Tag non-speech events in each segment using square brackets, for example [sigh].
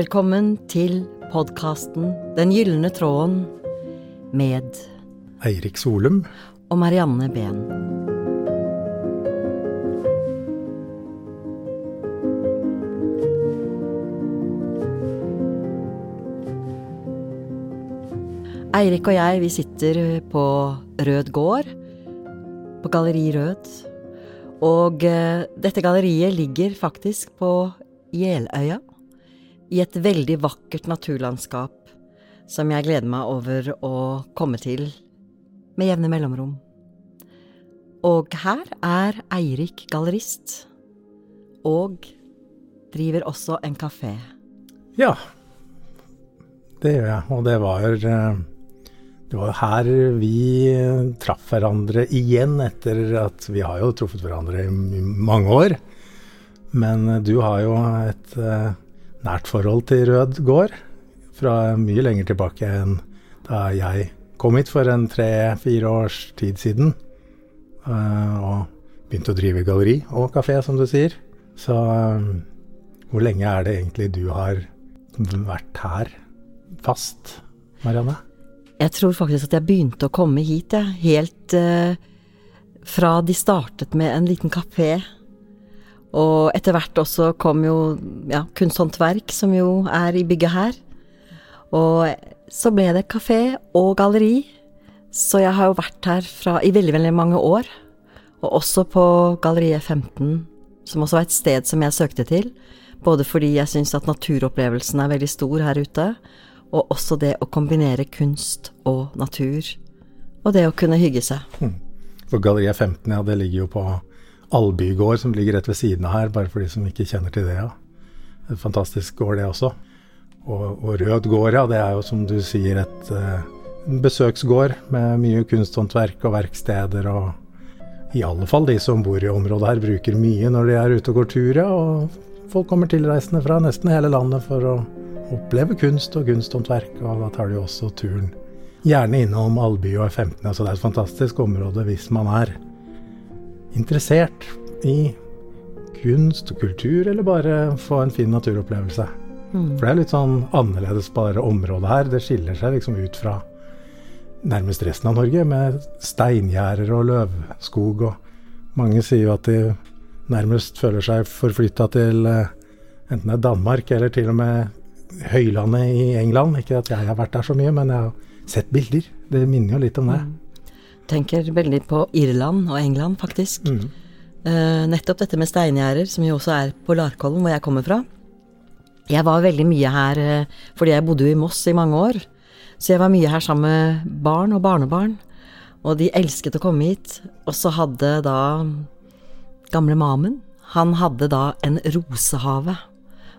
Velkommen til podkasten Den gylne tråden med Eirik Solum. og Marianne Behn. Eirik og jeg, vi sitter på Rød gård, på Galleri Rød. Og eh, dette galleriet ligger faktisk på Jeløya, i et veldig vakkert naturlandskap som jeg gleder meg over å komme til med jevne mellomrom. Og her er Eirik gallerist, og driver også en kafé. Ja, det gjør jeg. Og det var eh, det var her vi traff hverandre igjen etter at vi har jo truffet hverandre i mange år. Men du har jo et eh, nært forhold til Rød gård fra mye lenger tilbake enn da jeg kom hit for en tre-fire års tid siden. eh, og begynte å drive galleri og kafé, som du sier. Så eh, hvor lenge er det egentlig du har vært her fast, Marianne? Jeg tror faktisk at jeg begynte å komme hit, jeg. Helt uh, fra de startet med en liten kafé. Og etter hvert også kom jo ja, kunsthåndverk, som jo er i bygget her. Og så ble det kafé og galleri. Så jeg har jo vært her fra, i veldig, veldig mange år. Og også på Galleriet 15, som også var et sted som jeg søkte til. Både fordi jeg syns at naturopplevelsen er veldig stor her ute, og også det å kombinere kunst og natur. Og det å kunne hygge seg. For Galleriet 15, ja, det ligger jo på Alby gård, som ligger rett ved siden av her, bare for de som ikke kjenner til det. ja. Et fantastisk gård, det også. Og, og Rød gård, ja, det er jo som du sier et eh, besøksgård med mye kunsthåndverk og verksteder. Og i alle fall de som bor i området her, bruker mye når de er ute og går tur. Ja, og folk kommer tilreisende fra nesten hele landet for å oppleve kunst og kunsthåndverk, og da tar de også turen gjerne innom Alby og F15, Altså det er et fantastisk område hvis man er interessert i kunst og kultur, eller bare få en fin naturopplevelse. For det er litt sånn annerledes bare området her. Det skiller seg liksom ut fra nærmest resten av Norge, med steingjerder og løvskog. Og mange sier jo at de nærmest føler seg forflytta til eh, enten det er Danmark eller til og med høylandet i England. Ikke at jeg har vært der så mye, men jeg har sett bilder. Det minner jo litt om det. Tenker veldig på Irland og England, faktisk. Eh, nettopp dette med steingjerder, som jo også er på Larkollen, hvor jeg kommer fra. Jeg var veldig mye her uh, fordi jeg bodde jo i Moss i mange år. Så jeg var mye her sammen med barn og barnebarn. Og de elsket å komme hit. Og så hadde da gamle Mamen Han hadde da en rosehave.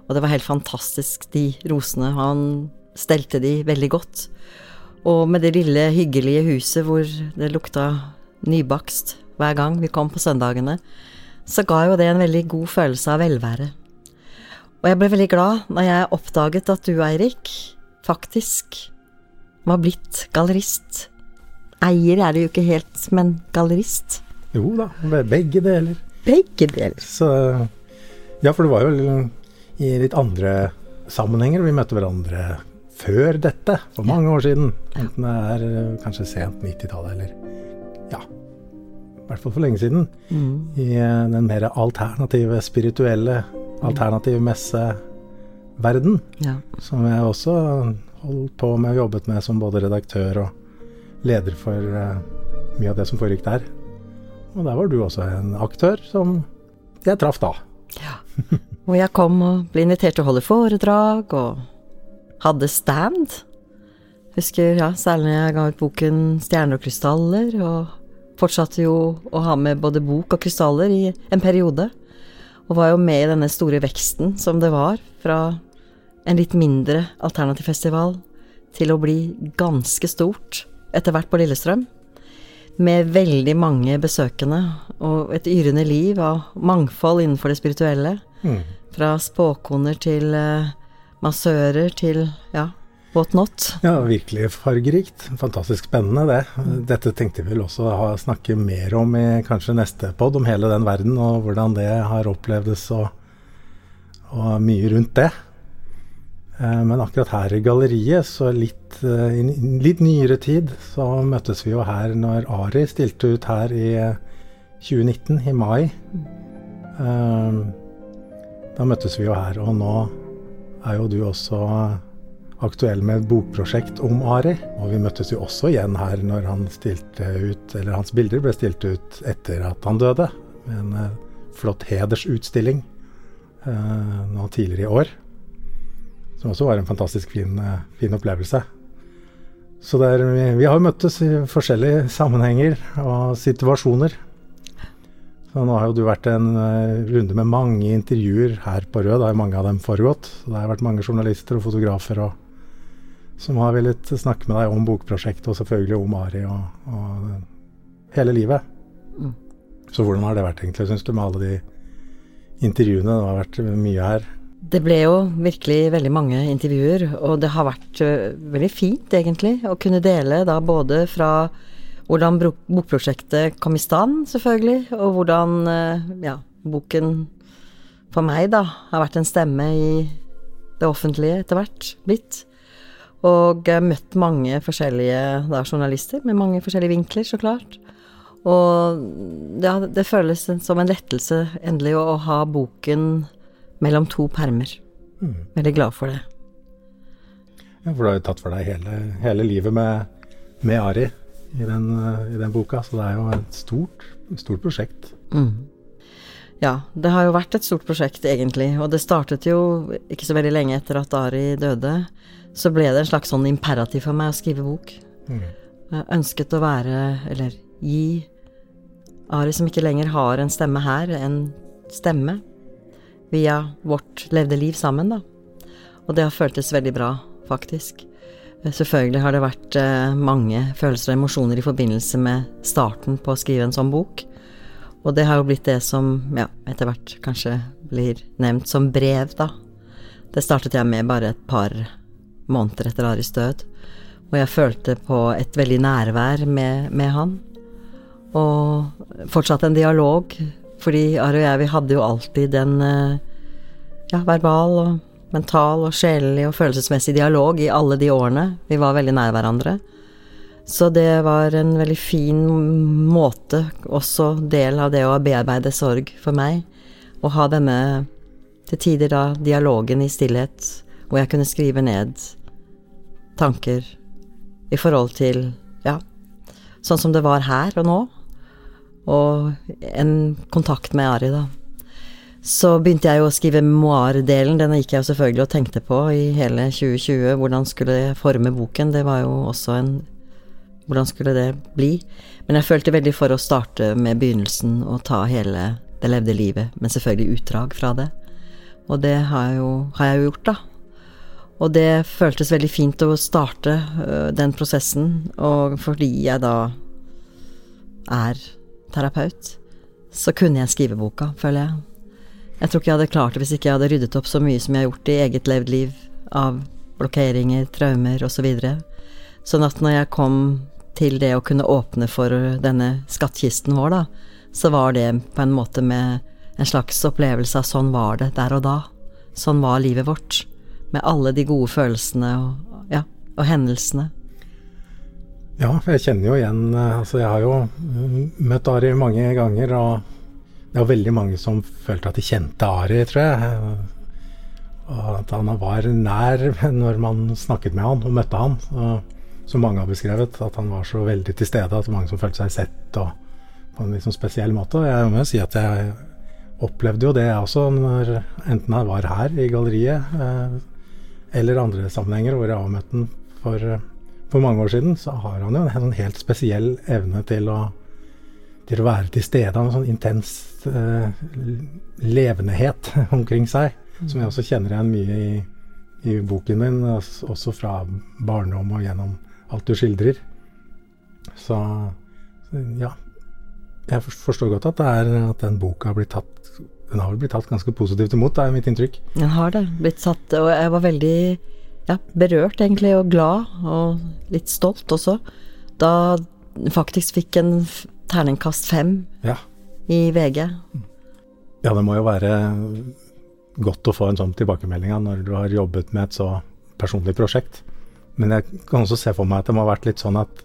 Og det var helt fantastisk, de rosene. Han stelte de veldig godt. Og med det lille, hyggelige huset hvor det lukta nybakst hver gang vi kom på søndagene, så ga jo det en veldig god følelse av velvære. Og jeg ble veldig glad når jeg oppdaget at du, Eirik, faktisk var blitt gallerist. Eier er du jo ikke helt, men gallerist. Jo da, be- begge deler. Begge deler. Så Ja, for det var jo i litt andre sammenhenger vi møtte hverandre før dette, for mange år siden. Enten det er eh, kanskje sent 90-tallet eller ja, i hvert fall for lenge siden. I eh, den mer alternative, spirituelle, alternative messeverden. Ja. Som jeg også holdt på med og jobbet med som både redaktør og leder for eh, mye av det som foregikk der. Og der var du også en aktør som jeg traff da. ja. Og jeg kom og ble invitert til å holde foredrag og hadde stand. Husker ja, særlig når jeg ga ut boken 'Stjerner og krystaller', og fortsatte jo å ha med både bok og krystaller i en periode. Og var jo med i denne store veksten som det var, fra en litt mindre alternativ festival til å bli ganske stort etter hvert på Lillestrøm. Med veldig mange besøkende og et yrende liv av mangfold innenfor det spirituelle. Fra spåkoner til eh, massører til ja, what not. Ja, virkelig fargerikt. Fantastisk spennende, det. Dette tenkte vi vel også å ha, snakke mer om i kanskje neste pod, om hele den verden og hvordan det har opplevdes og, og mye rundt det. Eh, men akkurat her i galleriet, så litt, eh, i litt nyere tid, så møttes vi jo her når Ari stilte ut her i 2019, i mai. Da møttes vi jo her, og nå er jo du også aktuell med et bokprosjekt om Ari. Og vi møttes jo også igjen her når han ut, hans bilder ble stilt ut etter at han døde. Med en uh, flott hedersutstilling eh, nå tidligere i år. Som også var en fantastisk fin, uh, fin opplevelse. Så der, vi har møttes i forskjellige sammenhenger og situasjoner. Så nå har jo du vært en runde med mange intervjuer her på Rød. Da har mange av dem foregått. Det har vært mange journalister og fotografer og som har villet snakke med deg om bokprosjektet, og selvfølgelig om Ari og, og hele livet. Mm. Så hvordan har det vært egentlig, syns du, med alle de intervjuene? Det har vært mye her. Det ble jo virkelig veldig mange intervjuer, og det har vært uh, veldig fint, egentlig, å kunne dele da både fra hvordan bokprosjektet kom i stand, selvfølgelig, og hvordan uh, ja, boken for meg, da, har vært en stemme i det offentlige etter hvert blitt. Og jeg har møtt mange forskjellige da, journalister med mange forskjellige vinkler, så klart. Og ja, det føles som en lettelse endelig å ha boken mellom to permer. Mm. Veldig glad for det. Ja, for du har jo tatt for deg hele, hele livet med, med Ari i den, i den, boka, så det er jo et stort, stort prosjekt. Mm. Ja, det har jo vært et stort prosjekt, egentlig. Og det startet jo ikke så veldig lenge etter at Ari døde så ble det en slags sånn imperativ for meg å skrive bok. Mm. Jeg ønsket å være, eller gi Ari, som ikke lenger har en stemme her, en stemme via vårt levde liv sammen, da. Og det har føltes veldig bra, faktisk. Selvfølgelig har det vært eh, mange følelser og emosjoner i forbindelse med starten på å skrive en sånn bok. Og det har jo blitt det som, ja, etter hvert kanskje blir nevnt som brev, da. Det startet jeg med bare et par måneder etter Aris død. Og jeg følte på et veldig nærvær med, med han. Og fortsatt en dialog, fordi Ari og jeg, vi hadde jo alltid en eh, ja, verbal og mental og sjelelig og følelsesmessig dialog i alle de årene. Vi var veldig nær hverandre. Så det var en veldig fin måte, også del av det å bearbeide sorg for meg, å ha denne til tider da dialogen i stillhet, hvor jeg kunne skrive ned tanker i forhold til, ja, sånn som det var her og nå, og en kontakt med Ari, da. Så begynte jeg jo å skrive memoardelen, den gikk jeg jo selvfølgelig og tenkte på i hele 2020. Hvordan skulle jeg forme boken? Det var jo også en Hvordan skulle det bli? Men jeg følte veldig for å starte med begynnelsen og ta hele det levde livet, men selvfølgelig utdrag fra det. Og det har, jeg jo, har jeg jo gjort, da. Og det føltes veldig fint å starte uh, den prosessen, og fordi jeg da er terapeut, så kunne jeg skrive boka, føler jeg. Jeg tror ikke jeg hadde klart det hvis ikke jeg hadde ryddet opp så mye som jeg har gjort i eget levd liv, av blokkeringer, traumer osv. Så videre. sånn at når jeg kom til det å kunne åpne for denne skattkisten vår, da, så var det på en måte med en slags opplevelse av sånn var det der og da. Sånn var livet vårt med alle de gode følelsene og, ja, og hendelsene. Ja, for jeg kjenner jo igjen eh, Altså, jeg har jo møtt Ari mange ganger, og det var veldig mange som følte at de kjente Ari, tror jeg. Og at han var nær når man snakket med han og møtte han. Og, som mange har beskrevet, at han var så veldig til stede at mange som følte seg sett og på en liksom spesiell måte. Og jeg må jo si at jeg opplevde jo det også, når enten jeg var her i galleriet eh, eller andre sammenhenger hvor jeg avmøtte han for, for, mange år siden, så har han jo en helt spesiell evne til å, til å være til stede. Han har en sånn intens uh, levendehet [laughs] omkring seg, som jeg også kjenner igjen mye i, i boken min, også fra barndom og gjennom alt du skildrer. Så ja. Jeg forstår godt at, det er, at den boka har blitt tatt den har vel blitt tatt ganske positivt imot, det er mitt inntrykk. Den har det. Blitt satt Og jeg var veldig ja, berørt, egentlig, og glad, og litt stolt også, da faktisk fikk en terningkast fem ja. I VG. Ja, det må jo være godt å få en sånn tilbakemelding når du har jobbet med et så personlig prosjekt. Men jeg kan også se for meg at det må ha vært litt sånn at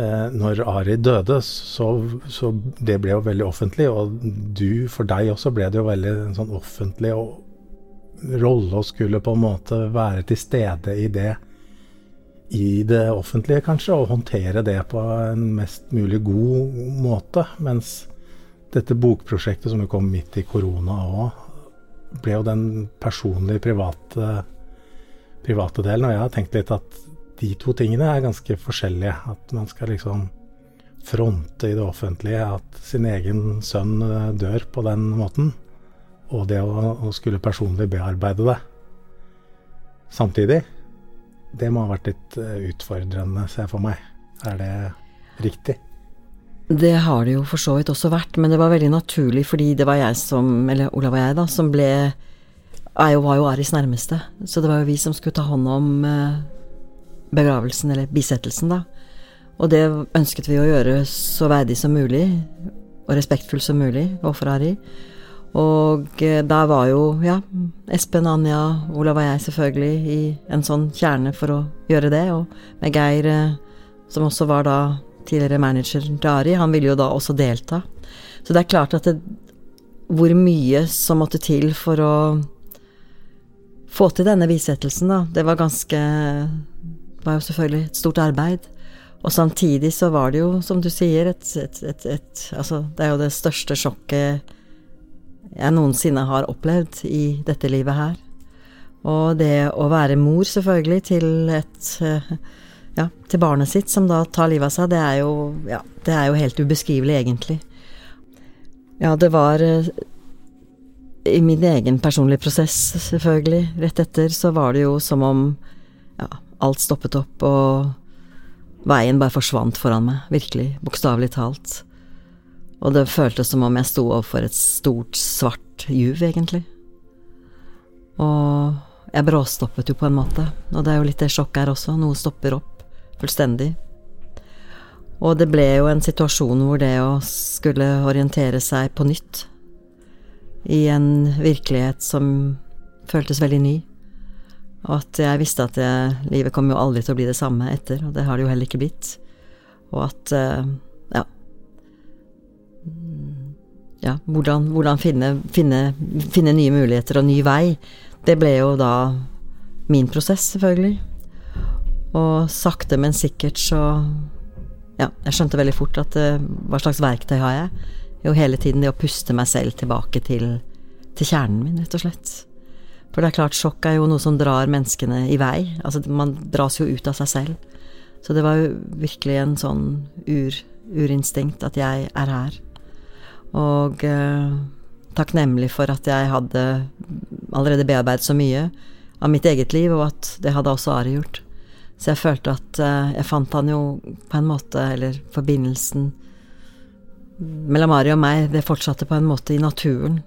eh, når Ari døde, så, så, det ble jo veldig offentlig. Og du, for deg også, ble det jo veldig en sånn offentlig rolle å skulle på en måte være til stede i det i det offentlige, kanskje, og håndtere det på en mest mulig god måte. Mens dette bokprosjektet som jo kom midt i korona òg, ble jo den personlige, private, private delen. Og jeg har tenkt litt at de to tingene er ganske forskjellige. At man skal liksom fronte i det offentlige at sin egen sønn eh, dør på den måten. Og det å, å skulle personlig bearbeide det samtidig. Det må ha vært litt eh, utfordrende, ser jeg for meg. Er det riktig? Det har det jo for så vidt også vært, men det var veldig naturlig fordi det var jeg som, eller Olav og jeg, da, som ble Jeg var jo Aris nærmeste, så det var jo vi som skulle ta hånd om eh, begravelsen, eller bisettelsen, da. Og det ønsket vi å gjøre så verdig som mulig, og respektfullt som mulig overfor Ari. Og der da var jo, ja, Espen, Anja, Olav og jeg selvfølgelig i en sånn kjerne for å gjøre det, og med Geir, eh, som også var da tidligere manager Dari, han ville jo da også delta. Så det er klart at det, hvor mye som måtte til for å få til denne bisettelsen, da, det var ganske var jo selvfølgelig et stort arbeid. Og samtidig så var det jo, som du sier, et, et, et, et Altså, det er jo det største sjokket jeg noensinne har opplevd i dette livet her. Og det å være mor, selvfølgelig, til et ja, til barnet sitt, som da tar livet av seg, det er jo, ja, det er jo helt ubeskrivelig, egentlig. Ja, det var eh, I min egen personlige prosess, selvfølgelig, rett etter, så var det jo som om ja, alt stoppet opp, og veien bare forsvant foran meg, virkelig, bokstavelig talt. Og det føltes som om jeg sto overfor et stort, svart juv, egentlig. Og jeg bråstoppet jo på en måte, og det er jo litt det sjokket her også, noe stopper opp fullstendig. Og det ble jo en situasjon hvor det å skulle orientere seg på nytt i en virkelighet som føltes veldig ny, og at jeg visste at jeg, livet kom jo aldri til å bli det samme etter, og det har det jo heller ikke blitt, og at eh, ja ja, hvordan, hvordan finne, finne, finne nye muligheter og ny vei, det ble jo da min prosess, selvfølgelig. Og sakte, men sikkert så Ja, jeg skjønte veldig fort at uh, hva slags verktøy har jeg? Jo, hele tiden det å puste meg selv tilbake til, til kjernen min, rett og slett. For det er klart, sjokk er jo noe som drar menneskene i vei. Altså, man dras jo ut av seg selv. Så det var jo virkelig en sånn ur, urinstinkt at jeg er her. Og uh, takknemlig for at jeg hadde allerede bearbeidet så mye av mitt eget liv, og at det hadde også Ari gjort. Så jeg følte at uh, jeg fant han jo på en måte, eller forbindelsen mellom Ari og meg, det fortsatte på en måte i naturen.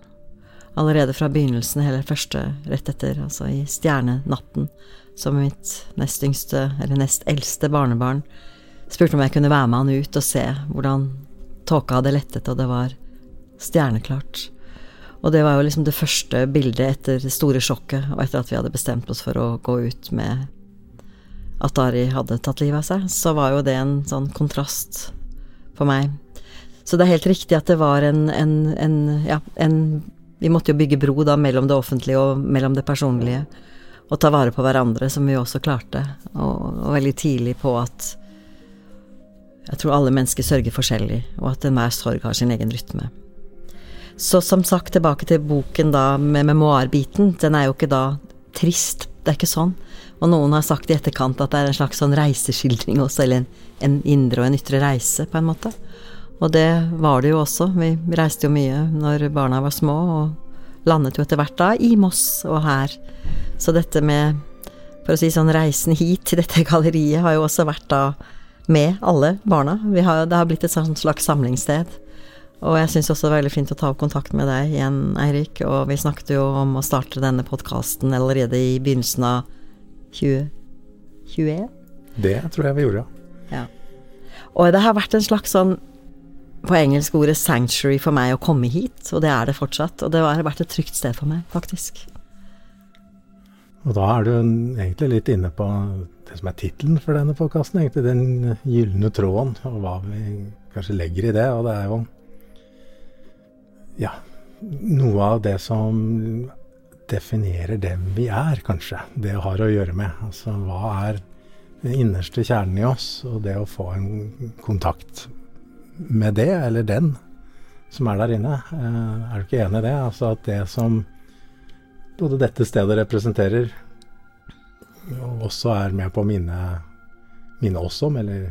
Allerede fra begynnelsen, eller første rett etter, altså i stjernenatten, som mitt nest yngste, eller nest eldste barnebarn spurte om jeg kunne være med han ut og se hvordan tåka hadde lettet, og det var stjerneklart. Og det var jo liksom det første bildet etter det store sjokket, og etter at vi hadde bestemt oss for å gå ut med at Ari hadde tatt livet av seg, så var jo det en sånn kontrast for meg. Så det er helt riktig at det var en, en, en Ja, en Vi måtte jo bygge bro da mellom det offentlige og mellom det personlige. Og ta vare på hverandre, som vi også klarte. Og, og veldig tidlig på at jeg tror alle mennesker sørger forskjellig, og at enhver sorg har sin egen rytme. Så som sagt, tilbake til boken da med memoarbiten. Den er jo ikke da trist, det er ikke sånn. Og noen har sagt i etterkant at det er en slags sånn reiseskildring også, eller en, en indre og en ytre reise, på en måte. Og det var det jo også. Vi reiste jo mye når barna var små, og landet jo etter hvert da i Moss og her. Så dette med, for å si sånn, reisen hit til dette galleriet har jo også vært da med alle barna. Har, det har blitt et slags samlingssted. Og jeg syns også det er veldig fint å ta opp kontakt med deg igjen, Eirik. Og vi snakket jo om å starte denne podkasten allerede i begynnelsen av 2021? Det tror jeg vi gjorde, ja. Og det har vært en slags sånn på engelsk ordet 'sanctuary' for meg å komme hit, og det er det fortsatt. Og det har vært et trygt sted for meg, faktisk. Og da er du egentlig litt inne på det som er tittelen for denne podkasten, egentlig den gylne tråden, og hva vi kanskje legger i det. Og det er jo ja, noe av det som definerer dem vi er, kanskje. Det har å gjøre med. Altså hva er den innerste kjernen i oss, og det å få en kontakt med det, eller den, som er der inne. Eh, er du ikke enig i det? Altså at det som både dette stedet representerer, og også er med på å minne, minne oss om, eller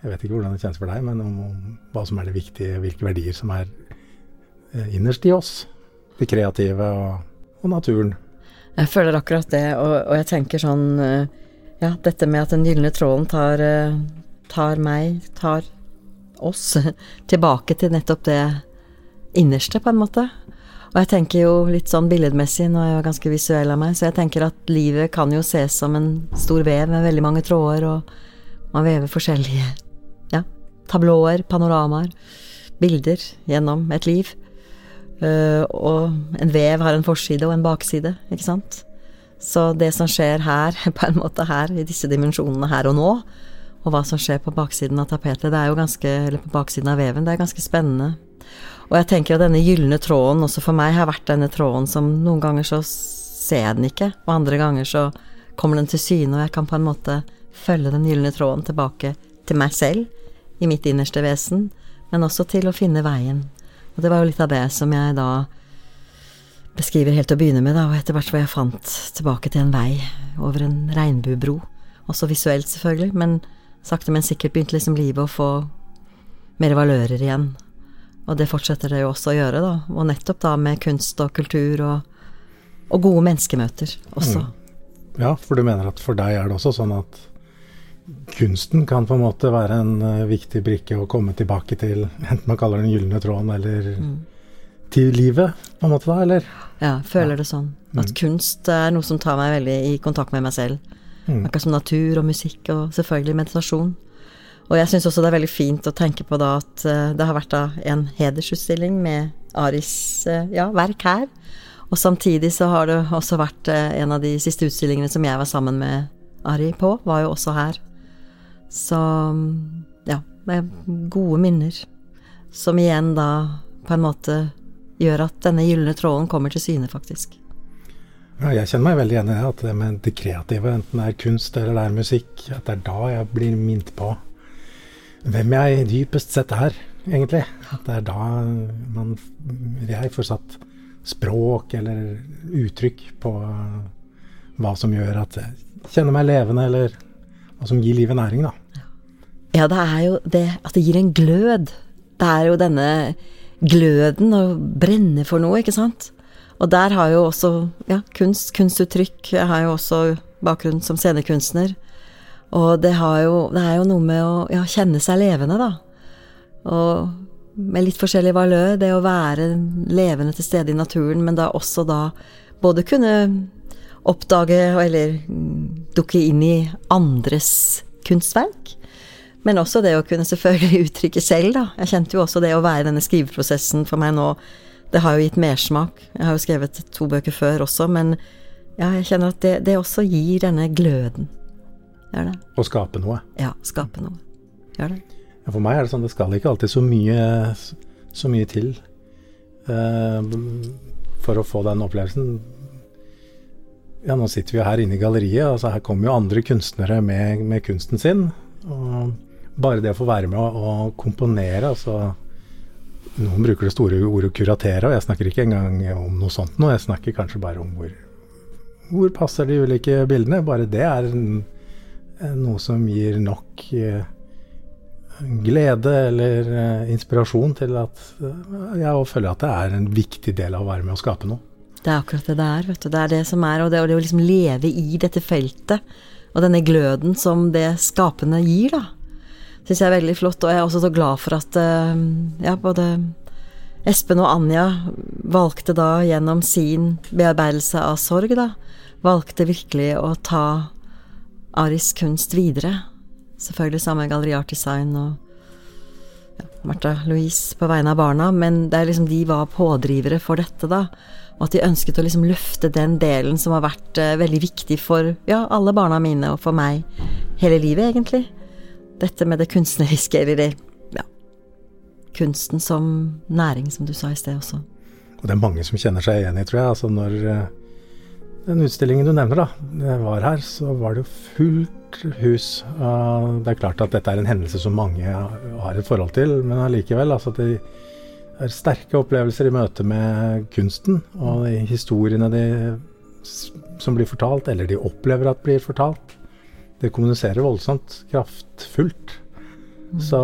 jeg vet ikke hvordan det kjennes for deg, men om, om hva som er det viktige, hvilke verdier som er eh, innerst i oss. Det kreative og, og naturen. Jeg føler akkurat det, og, og, jeg tenker sånn eh, Ja, dette med at den gylne tråden tar, eh, tar meg, tar oss, [laughs] tilbake til nettopp det innerste, på en måte. Og jeg tenker jo litt sånn billedmessig, nå er jeg jo ganske visuell av meg, så jeg tenker at livet kan jo ses som en stor vev med veldig mange tråder, og man vever forskjellige ja, tablåer, panoramaer, bilder gjennom et liv. Uh, og en vev har en forside og en bakside, ikke sant? Så det som skjer her, [laughs] på en måte her, i disse dimensjonene her og nå, og hva som skjer på baksiden av tapetet, det er jo ganske, eller på baksiden av veven, det er ganske spennende og jeg tenker at denne gylne tråden også for meg har vært denne tråden som noen ganger så ser jeg den ikke, og andre ganger så kommer den til syne, og jeg kan på en måte følge den gylne tråden tilbake til meg selv, i mitt innerste vesen, men også til å finne veien. Og det var jo litt av det som jeg da beskriver helt til å begynne med, da, og etter hvert hvor jeg fant tilbake til en vei over en regnbuebro. Også visuelt, selvfølgelig, men sakte, men sikkert begynte liksom livet å få mer valører igjen. Og det fortsetter det jo også å gjøre, da. Og nettopp da med kunst og kultur og, og gode menneskemøter også. Mm. Ja, for du mener at for deg er det også sånn at kunsten kan på en måte være en uh, viktig brikke å komme tilbake til, enten man kaller den gylne tråden eller mm. til livet, på en måte da, eller? Ja, føler ja. det sånn. At mm. kunst er noe som tar meg veldig i kontakt med meg selv. Mm. Akkurat som natur og musikk og selvfølgelig meditasjon. Og jeg syns også det er veldig fint å tenke på da at uh, det har vært da en hedersutstilling med Aris uh, ja, verk her. Og samtidig så har det også vært en av de siste utstillingene som jeg var sammen med Ari på, var jo også her. Så ja, det er gode minner. Som igjen da på en måte gjør at denne gylne tråden kommer til syne, faktisk. Ja, jeg kjenner meg veldig igjen i det, at det med det kreative, enten det er kunst eller det er musikk, at det er da jeg blir minnet på hvem jeg dypest sett er, egentlig. At det er da man, jeg får satt språk eller uttrykk på hva som gjør at jeg kjenner meg levende, eller hva som gir livet næring, da. Ja, det er jo det at det gir en glød. Det er jo denne gløden å brenne for noe, ikke sant. Og der har jo også ja, kunst, kunstuttrykk Jeg har jo også bakgrunn som scenekunstner. Og det, jo, det, er jo noe med å ja, kjenne seg levende, da. Og med litt forskjellig valør, det å være levende til stede i naturen, men da også da både kunne oppdage eller dukke inn i andres kunstverk. Men også det å kunne selvfølgelig [laughs] uttrykke selv, da. Jeg kjente jo også det å være i denne skriveprosessen for meg nå. Det har jo gitt mersmak. Jeg har jo skrevet to bøker før også, men ja, jeg kjenner at det, det også gir denne gløden. Gjør det. Å skape noe. Ja, skape noe. Gjør det. Ja, for meg er det sånn det skal ikke alltid så mye, så mye til uh, for å få den opplevelsen. Ja, nå sitter vi jo her inne i galleriet, altså her kommer jo andre kunstnere med, med kunsten sin. Og bare det å få være med å, komponere, altså Noen bruker det store ordet kuratere, og jeg snakker ikke engang om noe sånt nå. Jeg snakker kanskje bare om hvor, hvor passer de ulike bildene. Bare det er Eh, noe som gir nok eh, glede eller eh, inspirasjon til at jeg føler at det er en viktig del av å være med å skape noe. Det er akkurat det det er, vet du. Det er det som er, og det, det å liksom leve i dette feltet, og denne gløden som det skapende gir, da, syns jeg er veldig flott. Og jeg er også så glad for at ja, både Espen og Anja valgte da gjennom sin bearbeidelse av sorg, da, valgte virkelig å ta Aris kunst videre. Selvfølgelig sammen med Galleri Art Design og ja, Martha Louise på vegne av barna, men det er liksom de var pådrivere for dette, da. Og at de ønsket å liksom løfte den delen som har vært uh, veldig viktig for ja, alle barna mine og for meg hele livet, egentlig. Dette med det kunstneriske, eller ja, kunsten som næring, som du sa i sted også. Og det er mange som kjenner seg igjen i, tror jeg. Altså når uh, den utstillingen du nevner, da, var her, så var det jo fullt hus. Uh, det er klart at dette er en hendelse som mange har et forhold til, men allikevel. altså det er sterke opplevelser i møte med kunsten og de historiene de, som blir fortalt, eller de opplever at blir fortalt. Det kommuniserer voldsomt kraftfullt. Mm. Så,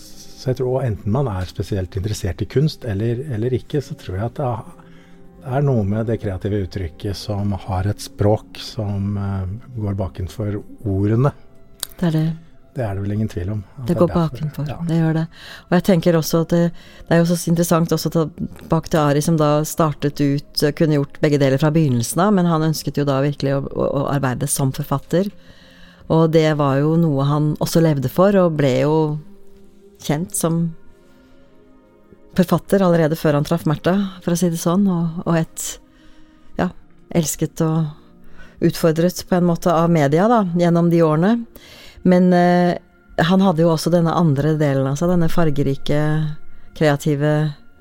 så, jeg tror enten man er spesielt interessert i kunst eller, eller ikke, så tror jeg at det er noe med det kreative uttrykket som har et språk som uh, går bakenfor ordene. Det er det. Det er det vel ingen tvil om. Det går bakenfor, ja. det gjør det. Og jeg tenker også at det, det er jo så interessant også tilbake til Ari, som da startet ut Kunne gjort begge deler fra begynnelsen av, men han ønsket jo da virkelig å, å, arbeide som forfatter. Og det var jo noe han også levde for, og ble jo kjent som forfatter allerede før han traff Märtha, for å si det sånn, og, og et ja, elsket og utfordret på en måte av media, da, gjennom de årene. Men eh, han hadde jo også denne andre delen av seg, denne fargerike, kreative,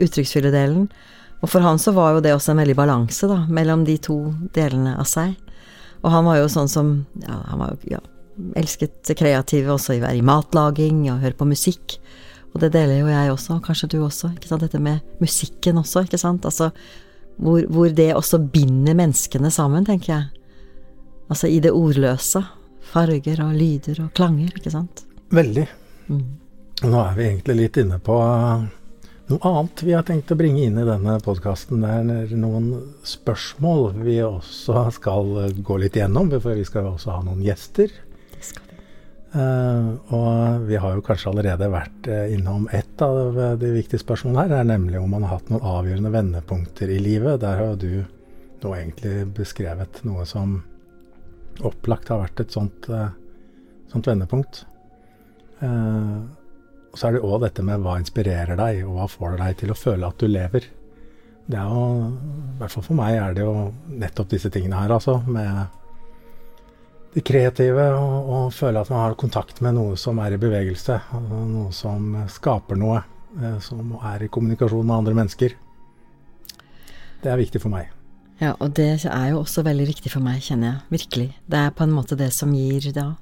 uttrykksfulle delen. Og for han så var jo det også en veldig balanse, da, mellom de to delene av seg. Og han var jo sånn som Ja, han var jo ja, elsket det kreative også, være i matlaging og høre på musikk. Og det deler jo jeg også, kanskje du også. ikke sant, Dette med musikken også, ikke sant. Altså hvor, hvor det også binder menneskene sammen, tenker jeg. Altså i det ordløse farger og lyder og klanger, ikke sant? Veldig. Mm. Nå er vi egentlig litt inne på noe annet vi har tenkt å bringe inn i denne podkasten. Det er noen spørsmål vi også skal gå litt gjennom, for vi skal også ha noen gjester. Uh, og vi har jo kanskje allerede vært uh, innom ett av de viktige spørsmålene her, er nemlig om man har hatt noen avgjørende vendepunkter i livet. Der har du nå egentlig beskrevet noe som opplagt har vært et sånt, uh, sånt vendepunkt. Og så er det òg dette med hva inspirerer deg, og hva får deg til å føle at du lever. Det er jo, i hvert fall for meg, er det jo nettopp disse tingene her, altså. Med det kreative, og, og føle at man har kontakt med noe som er i bevegelse. Noe som skaper noe. Uh, som er i kommunikasjon med andre mennesker. Det er viktig for meg. Ja, og det er jo også veldig viktig for meg, kjenner jeg. Virkelig. Det er på en måte det som gir da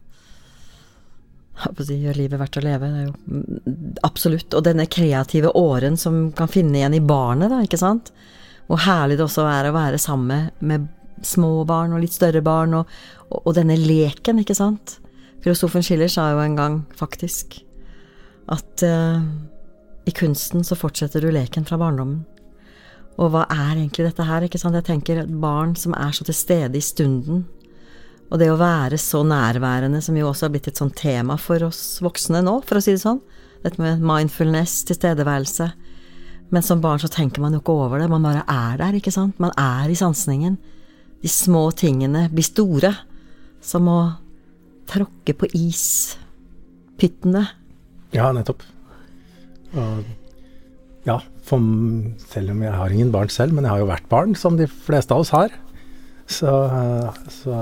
det gjør livet verdt å leve. Absolutt. Og denne kreative åren som kan finne igjen i barnet, da, ikke sant. Hvor herlig det også er å være sammen med små barn og litt større barn, og, og, og denne leken, ikke sant. Filosofen Schiller sa jo en gang, faktisk, at uh, i kunsten så fortsetter du leken fra barndommen. Og hva er egentlig dette her? ikke sant? Jeg tenker at barn som er så til stede i stunden. Og det å være så nærværende, som jo også har blitt et sånt tema for oss voksne nå, for å si det sånn. Dette med mindfulness, tilstedeværelse. Men som barn så tenker man jo ikke over det, man bare er der, ikke sant. Man er i sansningen. De små tingene blir store. Som å tråkke på ispyttene. Ja, nettopp. Og ja, for, selv om jeg har ingen barn selv, men jeg har jo vært barn, som de fleste av oss har. Så, så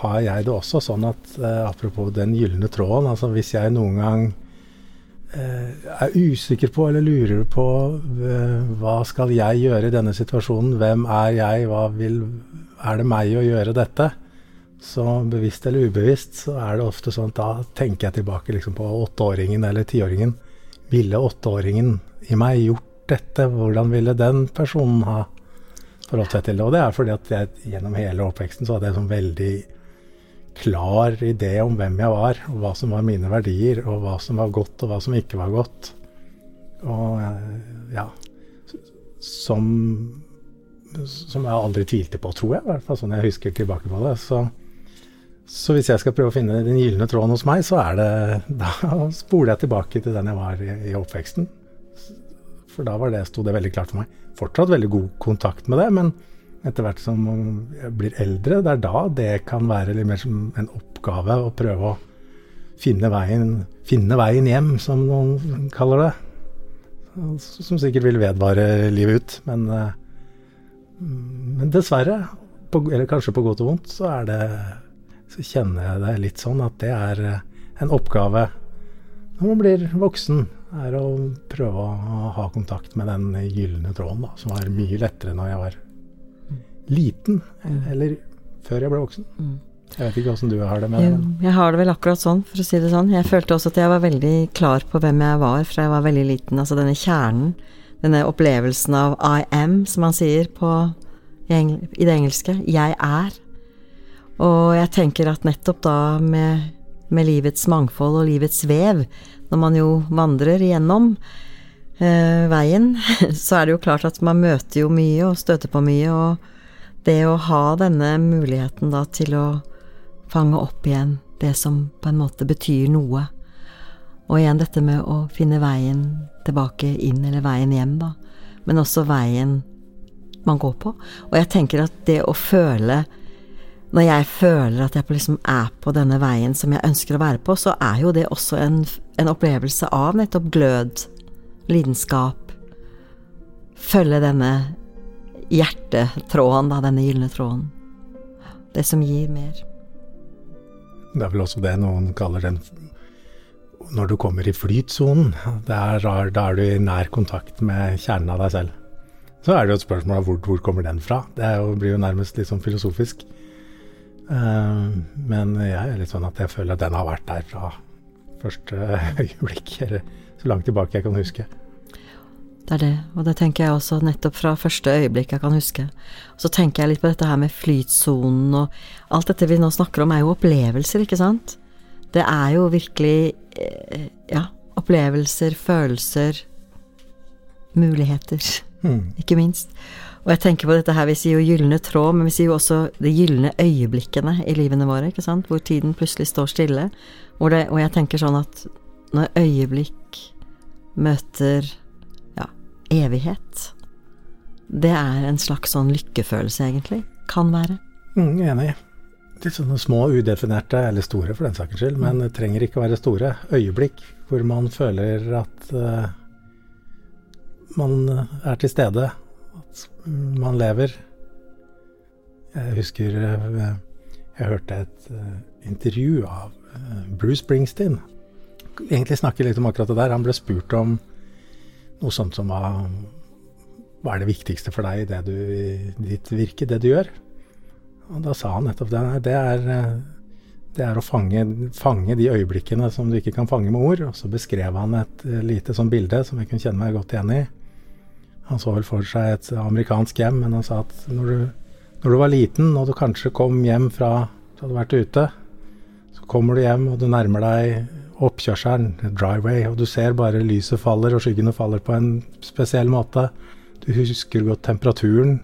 har jeg det også sånn at eh, apropos den gylne tråden, altså hvis jeg noen gang eh, er usikker på eller lurer på eh, hva skal jeg gjøre i denne situasjonen, hvem er jeg, hva vil, er det meg å gjøre dette? Så bevisst eller ubevisst så er det ofte sånn at da tenker jeg tilbake liksom på åtteåringen eller tiåringen. Ville åtteåringen i meg gjort dette, hvordan ville den personen ha forholdt seg til det? Og det er fordi at jeg gjennom hele oppveksten så hadde jeg sånn veldig klar idé om hvem jeg var, og hva som var mine verdier, og hva som var godt, og hva som ikke var godt. Og ja Som, som jeg aldri tvilte på, tror jeg, i hvert fall sånn jeg husker tilbake på det. Så, så hvis jeg skal prøve å finne den gylne tråden hos meg, så er det [laughs] Da spoler jeg tilbake til den jeg var i, i oppveksten. For da var det, sto det veldig klart for meg. Fortsatt veldig god kontakt med det, men etter hvert som jeg blir eldre, det er da det kan være litt mer som en oppgave å prøve å finne veien, finne veien hjem, som noen kaller det. Som sikkert vil vedvare livet ut. Men, men dessverre, på, eller kanskje på godt og vondt, så er det så kjenner jeg det litt sånn at det er en oppgave når man blir voksen, er å prøve å ha kontakt med den gylne tråden, da, som var mye lettere når jeg var liten, eller før jeg ble voksen. Mm. Jeg vet ikke åssen du har det med det. Jeg har det vel akkurat sånn, for å si det sånn. Jeg følte også at jeg var veldig klar på hvem jeg var fra jeg var veldig liten. Altså denne kjernen, denne opplevelsen av I am, som han sier på, i, det engelske. Jeg er. Og jeg tenker at nettopp da med, med livets mangfold og livets vev, når man jo vandrer igjennom eh, veien, [laughs] så er det jo klart at man møter jo mye og støter på mye, og det å ha denne muligheten da til å fange opp igjen det som på en måte betyr noe, og igjen dette med å finne veien tilbake inn, eller veien hjem, da, men også veien man går på. Og jeg tenker at det å føle Når jeg føler at jeg liksom er på denne veien som jeg ønsker å være på, så er jo det også en, en opplevelse av nettopp glød, lidenskap, følge denne hjertetråden, da, denne gylne tråden. Det som gir mer. Det er vel også det noen kaller den Når du kommer i flytsonen, da er du i nær kontakt med kjernen av deg selv. Så er det jo et spørsmål av hvor, hvor kommer den fra? Det jo, blir jo nærmest litt sånn filosofisk. Uh, men jeg er litt sånn at jeg føler at den har vært der fra første [laughs] øyeblikk, eller så langt tilbake jeg kan huske. Det er det, og det tenker jeg også nettopp fra første øyeblikk jeg kan huske. Så tenker jeg litt på dette her med flytsonen og alt dette vi nå snakker om er jo opplevelser, ikke sant? Det er jo virkelig eh, ja, opplevelser, følelser, muligheter, mm. ikke minst. Og jeg tenker på dette her, vi sier jo gylne tråd, men vi sier jo også de gylne øyeblikkene i livene våre, ikke sant? Hvor tiden plutselig står stille. Det, og jeg tenker sånn at når øyeblikk møter evighet. Det er en slags sånn lykkefølelse, egentlig. Kan være. Mm, enig. Litt sånne små, udefinerte, eller store for den saks skyld, men det trenger ikke å være store. Øyeblikk hvor man føler at uh, man er til stede, at man lever. Jeg husker uh, jeg hørte et uh, intervju av Bruce Springsteen. Egentlig snakker litt om akkurat det der. Han ble spurt om noe sånt som hva, hva er det viktigste for deg i det du, ditt virke, det du gjør? Og da sa han nettopp det. Det er, det er å fange, fange, de øyeblikkene som du ikke kan fange med ord. Og så beskrev han et lite sånn bilde som jeg kunne kjenne meg godt igjen i. Han så vel for seg et amerikansk hjem, men han sa at når du, når du var liten og du kanskje kom hjem fra du hadde vært ute, så kommer du hjem og du nærmer deg oppkjørselen, driveway, og du ser bare lyset faller og skyggene faller på en spesiell måte. Du husker godt temperaturen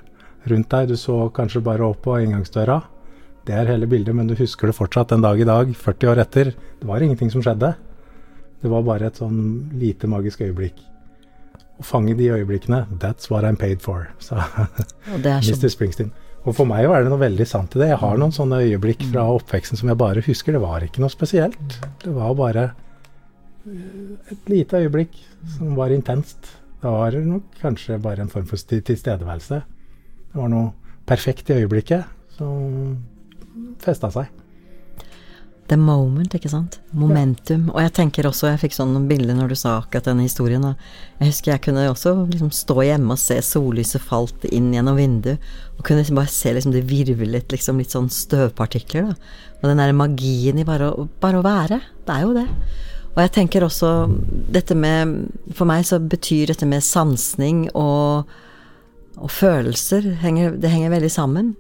rundt deg, du så kanskje bare opp på inngangsdøra. Det er hele bildet, men du husker det fortsatt en dag i dag, 40 år etter. Det var ingenting som skjedde. Det var bare et sånn lite magisk øyeblikk. Å fange de øyeblikkene, that's what I'm paid for, sa Mr. Springsteen. Og for meg er det noe veldig sant i det. Jeg har noen sånne øyeblikk fra mm. oppveksten som jeg bare husker. Det var ikke noe spesielt. Det var bare eh, et lite øyeblikk som var intenst. Det var nok kanskje bare en form for tilstedeværelse. Det var noe perfekt i øyeblikket som festa seg. The moment, ikke sant. Momentum. Og jeg tenker også, jeg fikk sånn bilder når du sa akkurat denne historien. Jeg husker jeg kunne også liksom stå hjemme og se sollyset falt inn gjennom vinduet. Og kunne liksom bare se liksom det virvlet liksom litt sånn støvpartikler. da. Og den derre magien i bare å, bare å være. Det er jo det. Og jeg tenker også dette med For meg så betyr dette med sansning og, og følelser henger, Det henger veldig sammen.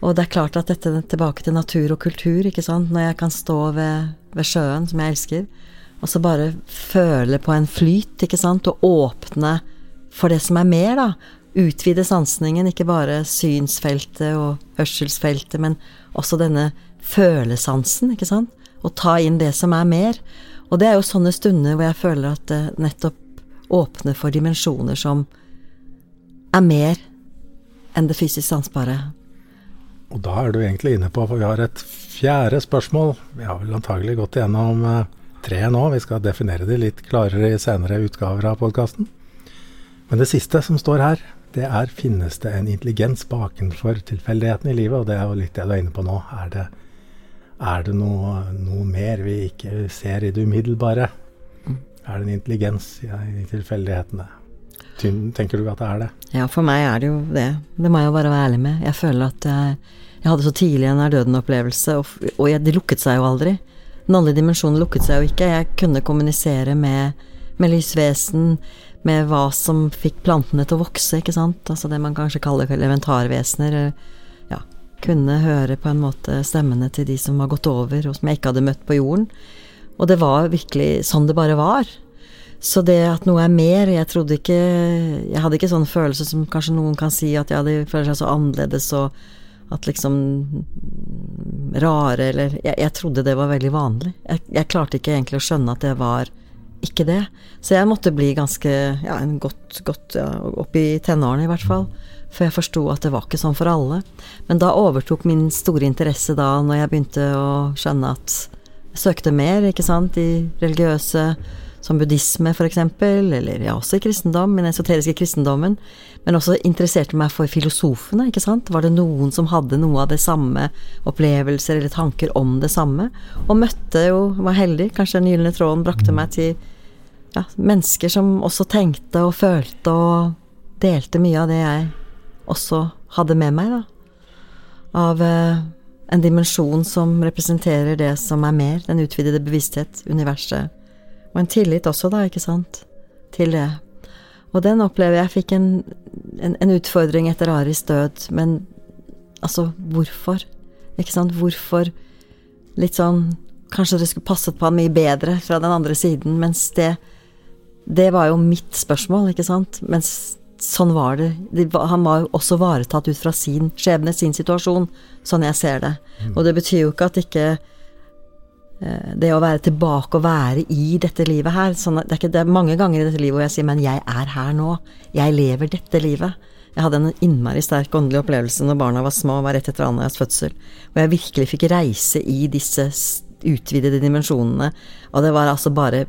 Og det er klart at dette tilbake til natur og kultur, ikke sant, når jeg kan stå ved, ved sjøen, som jeg elsker, og så bare føle på en flyt, ikke sant, og åpne for det som er mer, da. Utvide sansningen, ikke bare synsfeltet og hørselsfeltet, men også denne følesansen, ikke sant, og ta inn det som er mer. Og det er jo sånne stunder hvor jeg føler at det nettopp åpner for dimensjoner som er mer enn det fysisk sansbare. Og da er du egentlig inne på, for vi har et fjerde spørsmål. Vi har vel antagelig gått igjennom eh, tre nå. Vi skal definere de litt klarere i senere utgaver av podkasten. Men det siste som står her, det er finnes det en intelligens bakenfor tilfeldighetene i livet? Og det er jo litt det du er inne på nå. Er det, er det noe, noe, mer vi ikke ser i det umiddelbare? Er det en intelligens i, i tilfeldighetene? Tenker du at det er det? Ja, for meg er det jo det. Det må jeg jo bare være ærlig med. Jeg føler at jeg, jeg hadde så tidlig en nær døden-opplevelse, og, og jeg, det lukket seg jo aldri. Den andre dimensjonen lukket seg jo ikke. Jeg kunne kommunisere med, med lysvesen, med hva som fikk plantene til å vokse, ikke sant. Altså det man kanskje kaller elementarvesener. Ja, kunne høre på en måte stemmene til de som var gått over, og som jeg ikke hadde møtt på jorden. Og det var virkelig sånn det bare var. Så det at noe er mer Jeg trodde ikke Jeg hadde ikke sånn følelse som kanskje noen kan si, at jeg hadde føler seg så annerledes og at liksom Rare eller jeg, jeg, trodde det var veldig vanlig. Jeg, jeg, klarte ikke egentlig å skjønne at det var ikke det. Så jeg måtte bli ganske Ja, godt, godt ja, opp i tenårene i hvert fall. For jeg forsto at det var ikke sånn for alle. Men da overtok min store interesse da, når jeg begynte å skjønne at jeg søkte mer, ikke sant, i religiøse som buddhisme f.eks., eller ja, også i kristendom, den esoteriske kristendommen, men også interesserte meg for filosofene, ikke sant. Var det noen som hadde noe av det samme opplevelser eller tanker om det samme? Og møtte jo, var heldig, kanskje den gylne tråden brakte meg til ja, mennesker som også tenkte og følte og delte mye av det jeg også hadde med meg, da. Av eh, en dimensjon som representerer det som er mer, den utvidede bevissthet, universet og en tillit også, da, ikke sant, til det. Og den opplever jeg fikk en, en, en utfordring etter Aris død, men altså, hvorfor? Ikke sant, hvorfor Litt sånn Kanskje det skulle passet på han mye bedre fra den andre siden, mens det Det var jo mitt spørsmål, ikke sant, mens sånn var det. Han var jo også varetatt ut fra sin skjebne, sin situasjon, sånn jeg ser det. Mm. Og det betyr jo ikke at ikke det å være tilbake og være i dette livet her sånn det, er ikke, det, er mange ganger i dette livet hvor jeg sier 'men jeg er her nå'. Jeg lever dette livet. Jeg hadde en innmari sterk åndelig opplevelse når barna var små, var rett etter Anjas fødsel, hvor jeg virkelig fikk reise i disse utvidede dimensjonene, og det var altså bare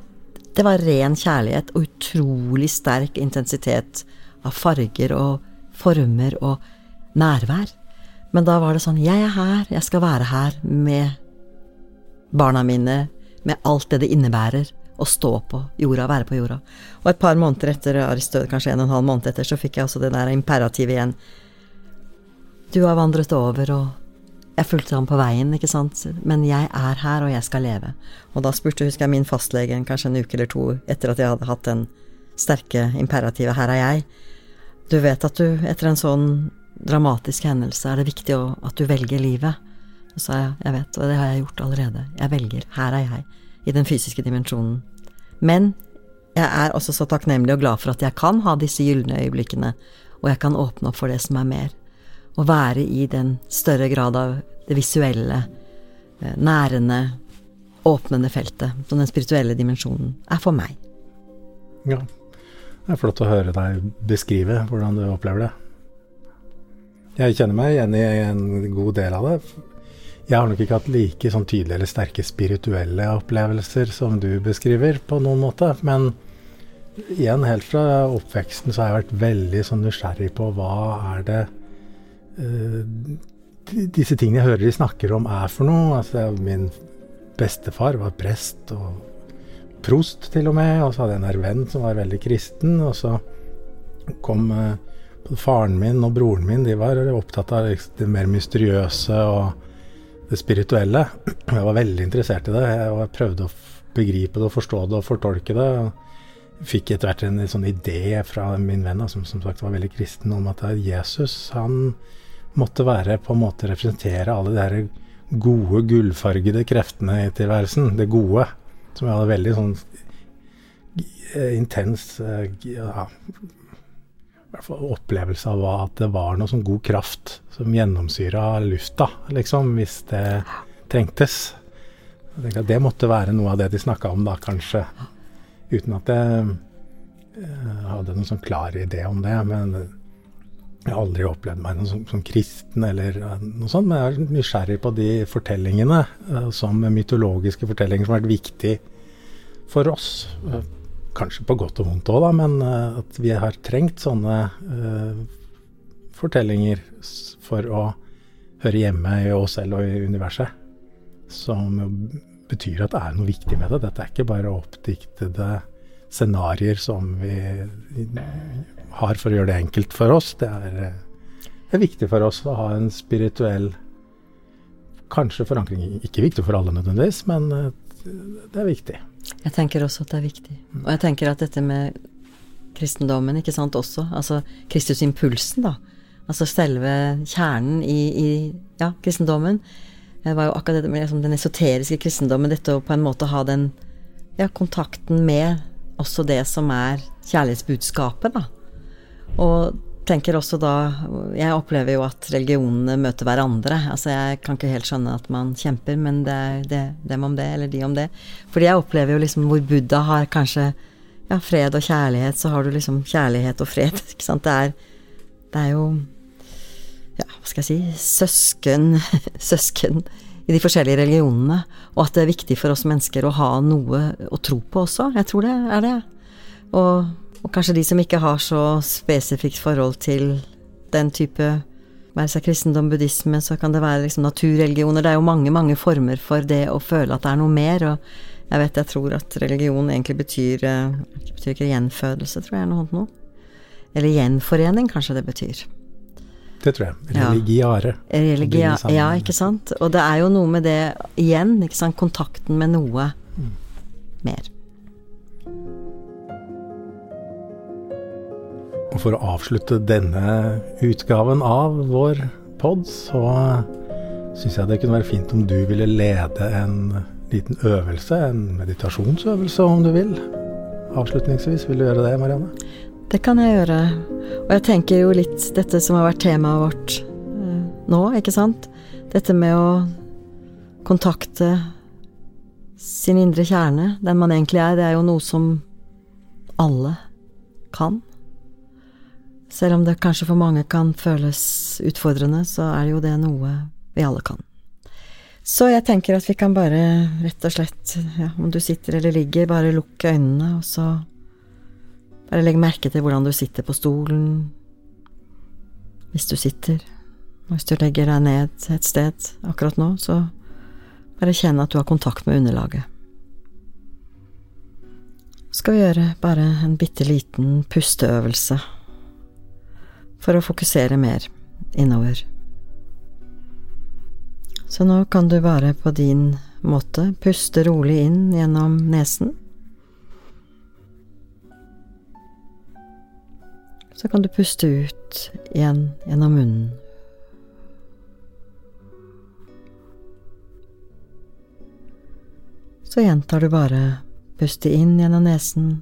Det var ren kjærlighet og utrolig sterk intensitet av farger og former og nærvær. Men da var det sånn Jeg er her, jeg skal være her med barna mine, med alt det det innebærer å stå på jorda, være på jorda. Og et par måneder etter Aris død, kanskje en og en halv måned etter, så fikk jeg også det der imperativet igjen. Du har vandret over, og jeg fulgte ham på veien, ikke sant, men jeg er her, og jeg skal leve. Og da spurte, husker jeg, min fastlege kanskje en uke eller to etter at jeg hadde hatt den sterke imperativet 'her er jeg'. Du vet at du, etter en sånn dramatisk hendelse, er det viktig at du velger livet. Og sa jeg, jeg vet, og det har jeg gjort allerede. Jeg velger. Her er jeg. I den fysiske dimensjonen. Men jeg er også så takknemlig og glad for at jeg kan ha disse gylne øyeblikkene, og jeg kan åpne opp for det som er mer. Å være i den større grad av det visuelle, eh, nærende, åpnende feltet, som den spirituelle dimensjonen er for meg. Ja. Det er flott å høre deg beskrive hvordan du opplever det. Jeg kjenner meg igjen i en god del av det. Jeg har nok ikke hatt like sånn tydelige eller sterke spirituelle opplevelser som du beskriver, på noen måte. Men igjen, helt fra oppveksten så har jeg vært veldig sånn nysgjerrig på hva er det uh, Disse tingene jeg hører de snakker om, er for noe. Altså, min bestefar var prest og prost, til og med. Og så hadde jeg en her venn som var veldig kristen. Og så kom uh, faren min og broren min, de var opptatt av det mer mysteriøse. og det spirituelle. Jeg var veldig interessert i det. Jeg prøvde å begripe det og forstå det og fortolke det. Fikk etter hvert en sånn idé fra min venn, som som sagt var veldig kristen, om at Jesus han måtte være på en måte representere alle de her gode, gullfargede kreftene i tilværelsen. Det gode. Som jeg hadde veldig sånn eh, intens eh, ja, opplevelse av at det var noe sånn god kraft som gjennomsyra lufta, liksom, hvis det trengtes. det måtte være noe av det de snakka om da, kanskje. Uten at jeg uh, hadde noen sånn klar idé om det. Men Jeg har aldri opplevd meg som, som kristen eller noe sånt, men jeg er nysgjerrig på de fortellingene uh, som mytologiske fortellinger som har vært viktig for oss. Uh, kanskje på godt og vondt òg, men uh, at vi har trengt sånne fortellinger for å høre hjemme i oss selv og i universet. Som betyr at det er noe viktig med det. Dette er ikke bare oppdiktede scenarioer som vi har for å gjøre det enkelt for oss. Det er, det er viktig for oss å ha en spirituell kanskje forankring. Ikke viktig for alle nødvendigvis, men eh, det er viktig. Jeg tenker også at det er viktig. Og jeg tenker at dette med kristendommen, ikke sant, også. Altså Kristusimpulsen, da. Altså selve kjernen i, i ja, kristendommen. Det var jo akkurat det liksom, den esoteriske kristendommen, dette å på en måte ha den ja, kontakten med også det som er kjærlighetsbudskapet, da. Og tenker også da Jeg opplever jo at religionene møter hverandre. Altså jeg kan ikke helt skjønne at man kjemper, men det er det, dem om det, eller de om det. Fordi jeg opplever jo liksom hvor Buddha har kanskje ja, fred og kjærlighet, så har du liksom kjærlighet og fred. [laughs] Ikke sant. Det er, det er jo ja, hva skal jeg si søsken, [laughs] søsken i de forskjellige religionene. Og at det er viktig for oss mennesker å ha noe å tro på også. Jeg tror det er det. Og og kanskje de som ikke har så spesifikt forhold til den type være seg kristendom, buddhisme, så kan det være liksom naturreligioner. Det er jo mange, mange former for det å føle at det er noe mer. Og jeg vet jeg tror at religion egentlig betyr eh, betyr ikke gjenfødelse, tror jeg, noe noe. Eller gjenforening, kanskje det betyr. Det tror jeg. Religiare. Ja. Religia, ja, ikke sant. Og det er jo noe med det igjen, ikke sant. Kontakten med noe mm. mer. Og for å avslutte denne utgaven av vår pod, så syns jeg det kunne være fint om du ville lede en liten øvelse, en meditasjonsøvelse om du vil. Avslutningsvis, vil du gjøre det, Marianne? Det kan jeg gjøre. Og jeg tenker jo litt dette som har vært temaet vårt eh, nå, ikke sant? Dette med å kontakte sin indre kjerne, den man egentlig er, det er jo noe som alle kan. Selv om det kanskje for mange kan føles utfordrende, så er det jo det noe vi alle kan. Så jeg tenker at vi kan bare rett og slett, ja, om du sitter eller ligger, bare lukke øynene, og så bare legg merke til hvordan du sitter på stolen, hvis du sitter. Og hvis du legger deg ned et sted akkurat nå, så bare kjenn at du har kontakt med underlaget. Så skal vi gjøre bare en bitte liten pusteøvelse for å fokusere mer innover. Så nå kan du bare på din måte puste rolig inn gjennom nesen. Så kan du puste ut igjen gjennom munnen. Så gjentar du bare puste inn gjennom nesen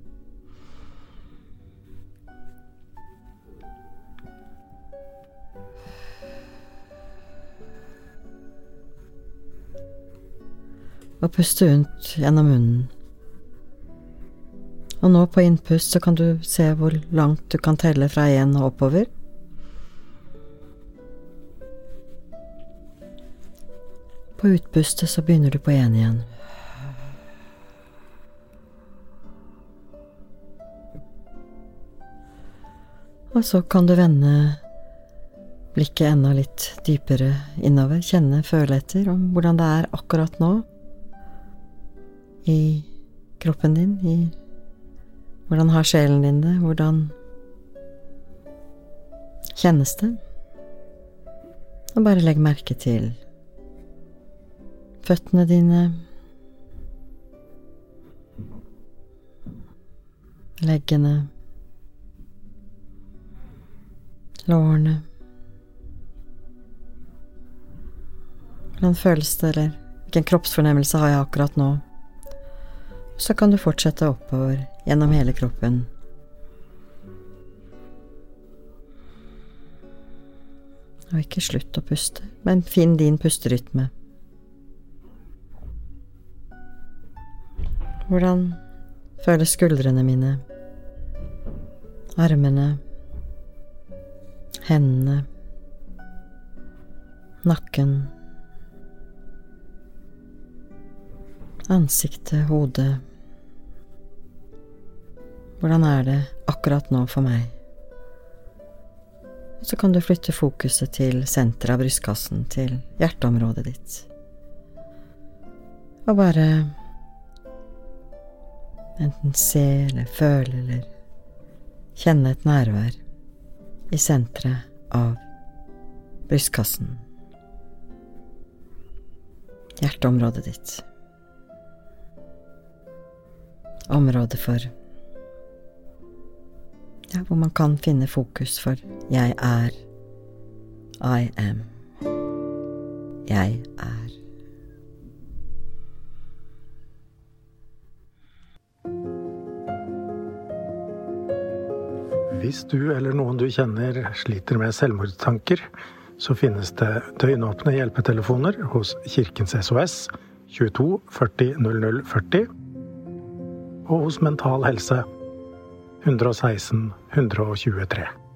og puste rundt gjennom munnen. Og nå på innpust så kan du se hvor langt du kan telle fra én og oppover. På utpustet så begynner du på én igjen. Og så kan du vende blikket enda litt dypere innover, kjenne, føle etter om hvordan det er akkurat nå i kroppen din, i hvordan har sjelen din det, hvordan kjennes det? Og bare legg merke til føttene dine, leggene, lårene. Hvordan føles det, eller hvilken kroppsfornemmelse har jeg akkurat nå? Så kan du fortsette oppover gjennom hele kroppen. Og ikke slutt å puste, men finn din pusterytme. Hvordan føles skuldrene mine, armene, hendene, nakken, ansiktet, hodet. Hvordan er det akkurat nå for meg? Og så kan du flytte fokuset til senteret av brystkassen, til hjerteområdet ditt. Og bare enten se eller føle eller kjenne et nærvær i senteret av brystkassen. Hjerteområdet ditt. Området for ja, hvor man kan finne fokus for jeg er, I am. Jeg er. Hvis du eller noen du kjenner sliter med selvmordstanker, så finnes det døgnåpne hjelpetelefoner hos Kirkens SOS 22 40 00 40 og hos Mental Helse 116 123.